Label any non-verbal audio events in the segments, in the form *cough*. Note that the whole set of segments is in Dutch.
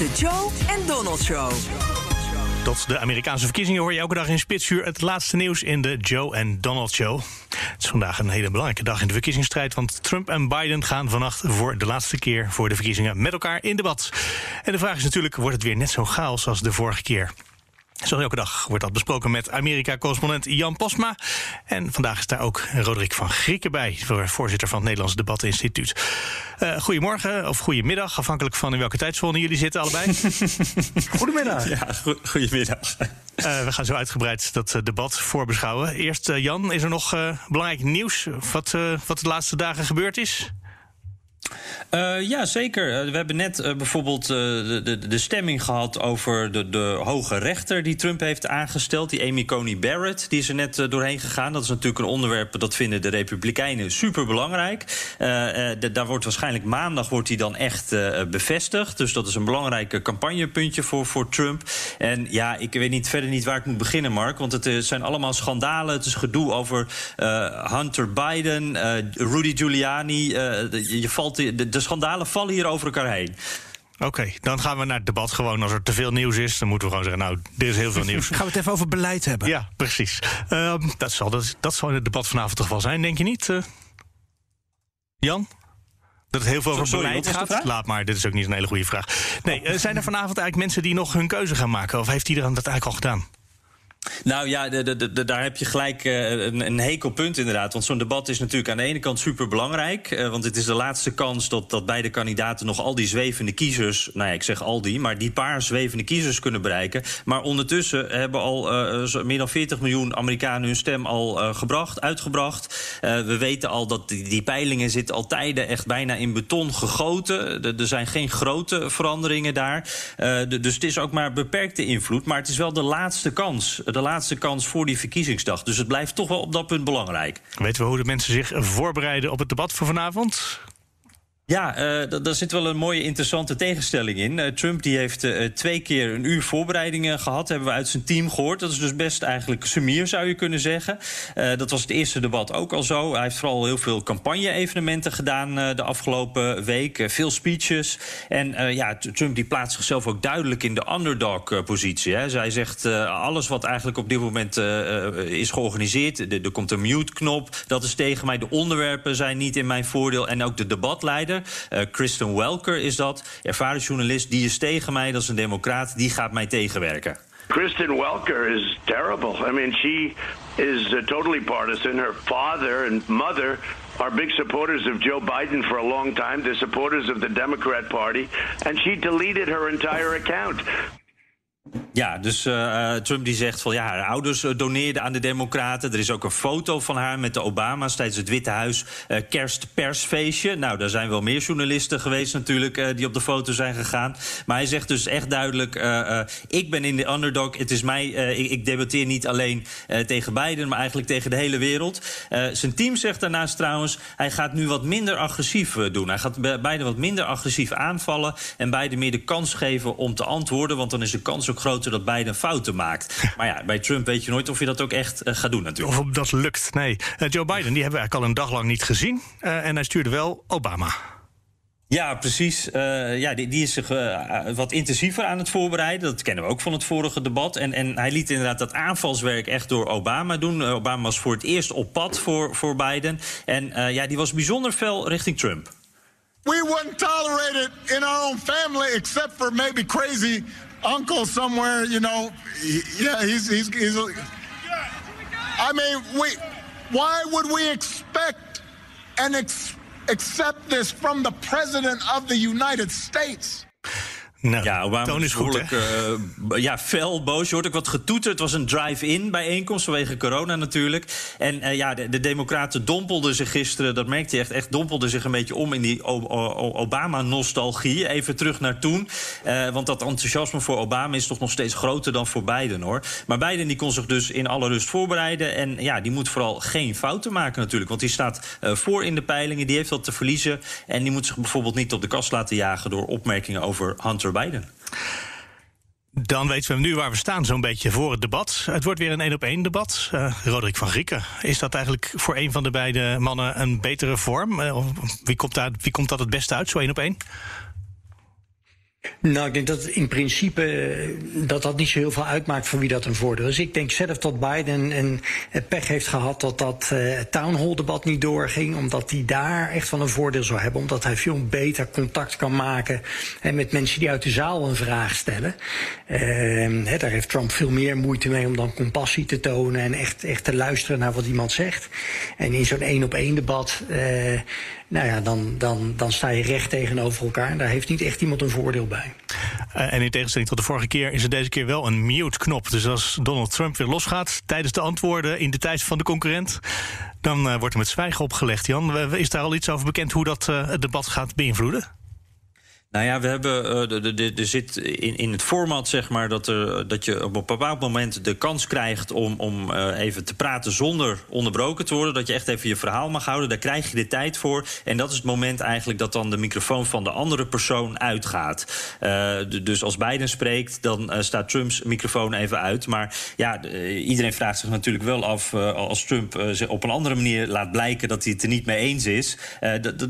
De Joe en Donald Show. Tot de Amerikaanse verkiezingen hoor je elke dag in Spitsuur het laatste nieuws in de Joe en Donald Show. Het is vandaag een hele belangrijke dag in de verkiezingsstrijd, want Trump en Biden gaan vannacht voor de laatste keer voor de verkiezingen met elkaar in debat. En de vraag is natuurlijk, wordt het weer net zo chaos als de vorige keer? Zoals elke dag wordt dat besproken met Amerika-correspondent Jan Posma. En vandaag is daar ook Roderick van Grieken bij, voorzitter van het Nederlands Debatinstituut. Uh, goedemorgen of goedemiddag, afhankelijk van in welke tijdzone jullie zitten, allebei. *laughs* Goedemiddag. Ja, go goedemiddag. Uh, we gaan zo uitgebreid dat uh, debat voorbeschouwen. Eerst, Jan, is er nog belangrijk nieuws wat, wat de laatste dagen gebeurd is? Uh, ja, zeker. Uh, we hebben net uh, bijvoorbeeld de, de, de, stemming gehad over de, de hoge rechter die Trump heeft aangesteld, die Amy Coney Barrett. Die is er net doorheen gegaan. Dat is natuurlijk een onderwerp dat vinden de Republikeinen super belangrijk. daar wordt waarschijnlijk maandag wordt hij dan echt bevestigd. Dus dat is een belangrijk campagnepuntje voor, voor Trump. En ja, ik weet niet, verder niet waar ik moet beginnen, Mark. Want het zijn allemaal schandalen. Het is gedoe over Hunter Biden, Rudy Giuliani. je valt de, de schandalen vallen hier over elkaar heen. Oké, dan gaan we naar het debat gewoon. Als er te veel nieuws is, dan moeten we gewoon zeggen... nou, er is heel veel nieuws. *laughs* gaan we het even over beleid hebben? Ja, precies. Uh, dat, zal, dat, dat zal in het debat vanavond toch wel zijn, denk je niet? Uh, Jan? Dat het heel veel over Sorry, beleid gaat? Laat maar, dit is ook niet een hele goede vraag. Nee, uh, zijn er vanavond eigenlijk mensen die nog hun keuze gaan maken? Of heeft iedereen dat eigenlijk al gedaan? Nou ja, daar heb je gelijk uh, een, een hekelpunt inderdaad. Want zo'n debat is natuurlijk aan de ene kant super belangrijk. Uh, want het is de laatste kans dat, dat beide kandidaten nog al die zwevende kiezers. Nou ja, ik zeg al die, maar die paar zwevende kiezers kunnen bereiken. Maar ondertussen hebben al uh, meer dan 40 miljoen Amerikanen hun stem al gebracht, uitgebracht. we weten al dat die, die, peilingen zitten al tijden echt bijna in beton gegoten. er zijn geen grote veranderingen daar. dus het is ook maar beperkte invloed. Maar het is wel de laatste kans de laatste kans voor die verkiezingsdag. Dus het blijft toch wel op dat punt belangrijk. Weten we hoe de mensen zich voorbereiden op het debat van vanavond? Ja, uh, daar zit wel een mooie interessante tegenstelling in. Uh, Trump die heeft uh, twee keer een uur voorbereidingen gehad, hebben we uit zijn team gehoord. Dat is dus best eigenlijk sumier, zou je kunnen zeggen. dat was het eerste debat ook al zo. Hij heeft vooral heel veel campagne-evenementen gedaan de afgelopen week. veel speeches. En ja, Trump die plaatst zichzelf ook duidelijk in de underdog-positie. Zij zegt alles wat eigenlijk op dit moment is georganiseerd. Er komt een mute-knop, dat is tegen mij. De onderwerpen zijn niet in mijn voordeel. En ook de debatleider. Uh, Kristen Welker is dat, ervaren journalist. Die is tegen mij, dat is een democraat. Die gaat mij tegenwerken. Kristen Welker is terrible. I mean, she is uh, totally partisan. Her father and mother are big supporters of Joe Biden for a long time. They're supporters of the Democrat Party. And she deleted her entire account. Ja, dus uh, Trump die zegt van ja, haar ouders uh, doneerden aan de Democraten. Er is ook een foto van haar met de Obama's tijdens het Witte Huis uh, kerstpersfeestje. Nou, daar zijn wel meer journalisten geweest natuurlijk die op de foto zijn gegaan. Maar hij zegt dus echt duidelijk: ik ben in de underdog. Het is mij. Ik, ik, debatteer niet alleen tegen Biden, maar eigenlijk tegen de hele wereld. zijn team zegt daarnaast trouwens: hij gaat nu wat minder agressief doen. Hij gaat Biden wat minder agressief aanvallen en Biden meer de kans geven om te antwoorden, want dan is de kans ook groter dat Biden fouten maakt. Maar ja, bij Trump weet je nooit of je dat ook echt uh, gaat doen natuurlijk. Of dat lukt, nee. Uh, Joe Biden, die hebben we eigenlijk al een dag lang niet gezien. Uh, en hij stuurde wel Obama. Ja, precies. Uh, ja, die, die, is zich uh, wat intensiever aan het voorbereiden. Dat kennen we ook van het vorige debat. En, en hij liet inderdaad dat aanvalswerk echt door Obama doen. Uh, Obama was voor het eerst op pad voor, voor Biden. En ja, die was bijzonder fel richting Trump. We wouldn't tolerate it in our own family, except for maybe crazy uncle somewhere, you know. Yeah, he's, he's, he's I mean, we, why would we expect and ex accept this from the President of the United States? Nou, ja, Obama toon is goed, uh, ja, fel, boos. Je hoort ook wat getoeter. Het was een drive-in bijeenkomst vanwege corona natuurlijk. En uh, ja, de, de, Democraten dompelden zich gisteren, dat merkte je echt, echt dompelden zich een beetje om in die Obama-nostalgie. Even terug naar toen. Uh, want dat enthousiasme voor Obama is toch nog steeds groter dan voor Biden hoor. Maar Biden die kon zich dus in alle rust voorbereiden. En ja, die moet vooral geen fouten maken natuurlijk. Want die staat voor in de peilingen, die heeft wat te verliezen. En die moet zich bijvoorbeeld niet op de kast laten jagen door opmerkingen over Hunter Biden. Dan weten we nu waar we staan, zo'n beetje voor het debat. Het wordt weer een één-op-één debat. Uh, Roderick van Grieken, is dat eigenlijk voor een van de beide mannen een betere vorm? Uh, wie, komt daar, wie komt dat het beste uit, zo één op één? Nou, ik denk dat in principe dat dat niet zo heel veel uitmaakt voor wie dat een voordeel is. Ik denk zelf dat Biden een pech heeft gehad dat dat uh, town debat niet doorging, omdat hij daar echt van een voordeel zou hebben, omdat hij veel beter contact kan maken en met mensen die uit de zaal een vraag stellen. He, daar heeft Trump veel meer moeite mee om dan compassie te tonen en echt, echt te luisteren naar wat iemand zegt. En in zo'n één op één debat. Nou ja, dan, dan, dan sta je recht tegenover elkaar. En daar heeft niet echt iemand een voordeel bij. Uh, en in tegenstelling tot de vorige keer is er deze keer wel een mute-knop. Dus als Donald Trump weer losgaat tijdens de antwoorden in de tijd van de concurrent, dan uh, wordt er met zwijgen opgelegd. Jan, is daar al iets over bekend hoe dat uh, het debat gaat beïnvloeden? Nou ja, we hebben. Uh, er zit in, in het format, zeg maar, dat, er, dat je op een bepaald moment de kans krijgt om, om uh, even te praten zonder onderbroken te worden. Dat je echt even je verhaal mag houden. Daar krijg je de tijd voor. En dat is het moment eigenlijk dat dan de microfoon van de andere persoon uitgaat. Dus als Biden spreekt, dan staat Trumps microfoon even uit. Maar ja, iedereen vraagt zich natuurlijk wel af. als Trump op een andere manier laat blijken dat hij het er niet mee eens is.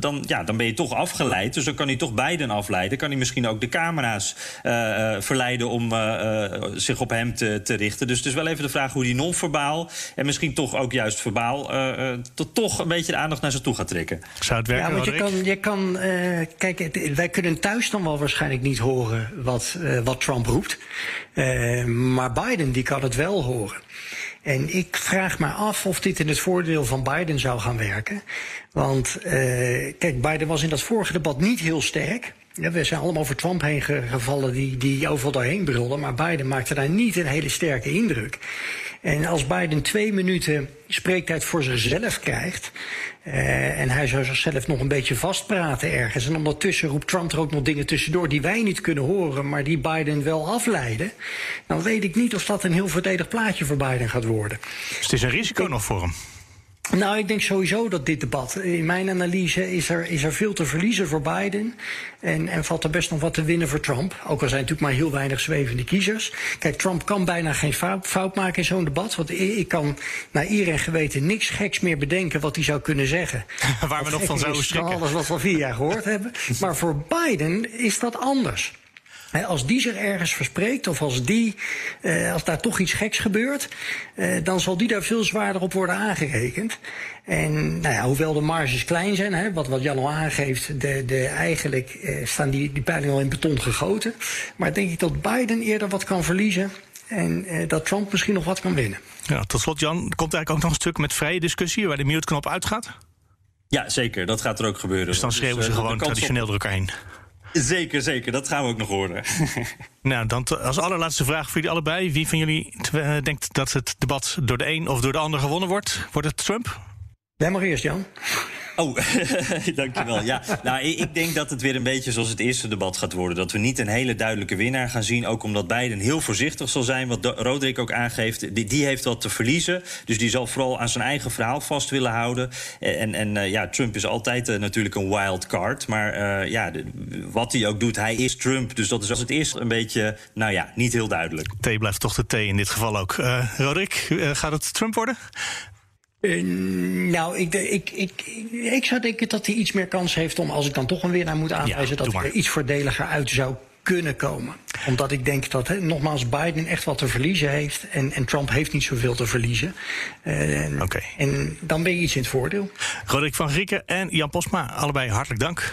dan, ja, dan ben je toch afgeleid. Dus dan kan hij toch Biden afleiden afleiden, kan hij misschien ook de camera's uh, verleiden om uh, zich op hem te, te, richten. Dus het is wel even de vraag hoe die non-verbaal en misschien toch ook juist verbaal tot toch een beetje de aandacht naar zich toe gaat trekken. Zou het werken? Ja, want je kan, je kan kijk, wij kunnen thuis dan wel waarschijnlijk niet horen wat, wat Trump roept. maar Biden die kan het wel horen. En ik vraag me af of dit in het voordeel van Biden zou gaan werken. Want uh, kijk, Biden was in dat vorige debat niet heel sterk. Ja, we zijn allemaal over Trump heen gevallen die, die overal doorheen brulde. Maar Biden maakte daar niet een hele sterke indruk. En als Biden twee minuten spreektijd voor zichzelf krijgt. Uh, en hij zou zichzelf nog een beetje vastpraten ergens. En ondertussen roept Trump er ook nog dingen tussendoor die wij niet kunnen horen, maar die Biden wel afleiden. Dan weet ik niet of dat een heel voordelig plaatje voor Biden gaat worden. Dus het is een risico nog voor hem. Nou, ik denk sowieso dat dit debat, in mijn analyse, is er, is er veel te verliezen voor Biden. En, en valt er best nog wat te winnen voor Trump. Ook al zijn natuurlijk maar heel weinig zwevende kiezers. Kijk, Trump kan bijna geen fout, fout maken in zo'n debat. Want ik kan naar iedereen geweten niks geks meer bedenken wat hij zou kunnen zeggen. *laughs* Waar we nog van zouden schrikken. Alles wat we vier jaar gehoord hebben. Maar voor Biden is dat anders als die zich ergens verspreekt, of als, die, uh, als daar toch iets geks gebeurt, uh, dan zal die daar veel zwaarder op worden aangerekend. En nou ja, hoewel de marges klein zijn, hè, wat, wat Jan al aangeeft, de, de, eigenlijk uh, staan die, die peilingen al in beton gegoten. Maar denk ik dat Biden eerder wat kan verliezen en dat Trump misschien nog wat kan winnen. Ja, tot slot, Jan, komt eigenlijk ook nog een stuk met vrije discussie waar de mute-knop uitgaat? Ja, zeker. Dat gaat er ook gebeuren. Dus dan schreeuwen dus, ze gewoon traditioneel door elkaar heen. Zeker, zeker. Dat gaan we ook nog horen. *laughs* nou, dan als allerlaatste vraag voor jullie allebei. Wie van jullie uh, denkt dat het debat door de een of door de ander gewonnen wordt? Wordt het Trump? Jij mag eerst, Jan. Oh, *laughs* dankjewel. Ja, nou, ik denk dat het weer een beetje zoals het eerste debat gaat worden. Dat we niet een hele duidelijke winnaar gaan zien. Ook omdat Biden heel voorzichtig zal zijn. Wat Roderick ook aangeeft. Die, die heeft wat te verliezen. Dus die zal vooral aan zijn eigen verhaal vast willen houden. En, en uh, ja, Trump is altijd uh, natuurlijk een wild card. Maar uh, ja, wat hij ook doet, hij is Trump. Dus dat is als het eerst een beetje, nou ja, niet heel duidelijk. T blijft toch de T in dit geval ook. Roderick, gaat het Trump worden? Uh, nou, ik, ik, ik, ik zou denken dat hij iets meer kans heeft om, als ik dan toch een winnaar moet aanwijzen, ja, dat hij er iets voordeliger uit zou kunnen komen. Omdat ik denk dat, he, nogmaals, Biden echt wat te verliezen heeft. En, en Trump heeft niet zoveel te verliezen. Uh, okay. En dan ben je iets in het voordeel. Roderick van Grieken en Jan Posma, allebei hartelijk dank.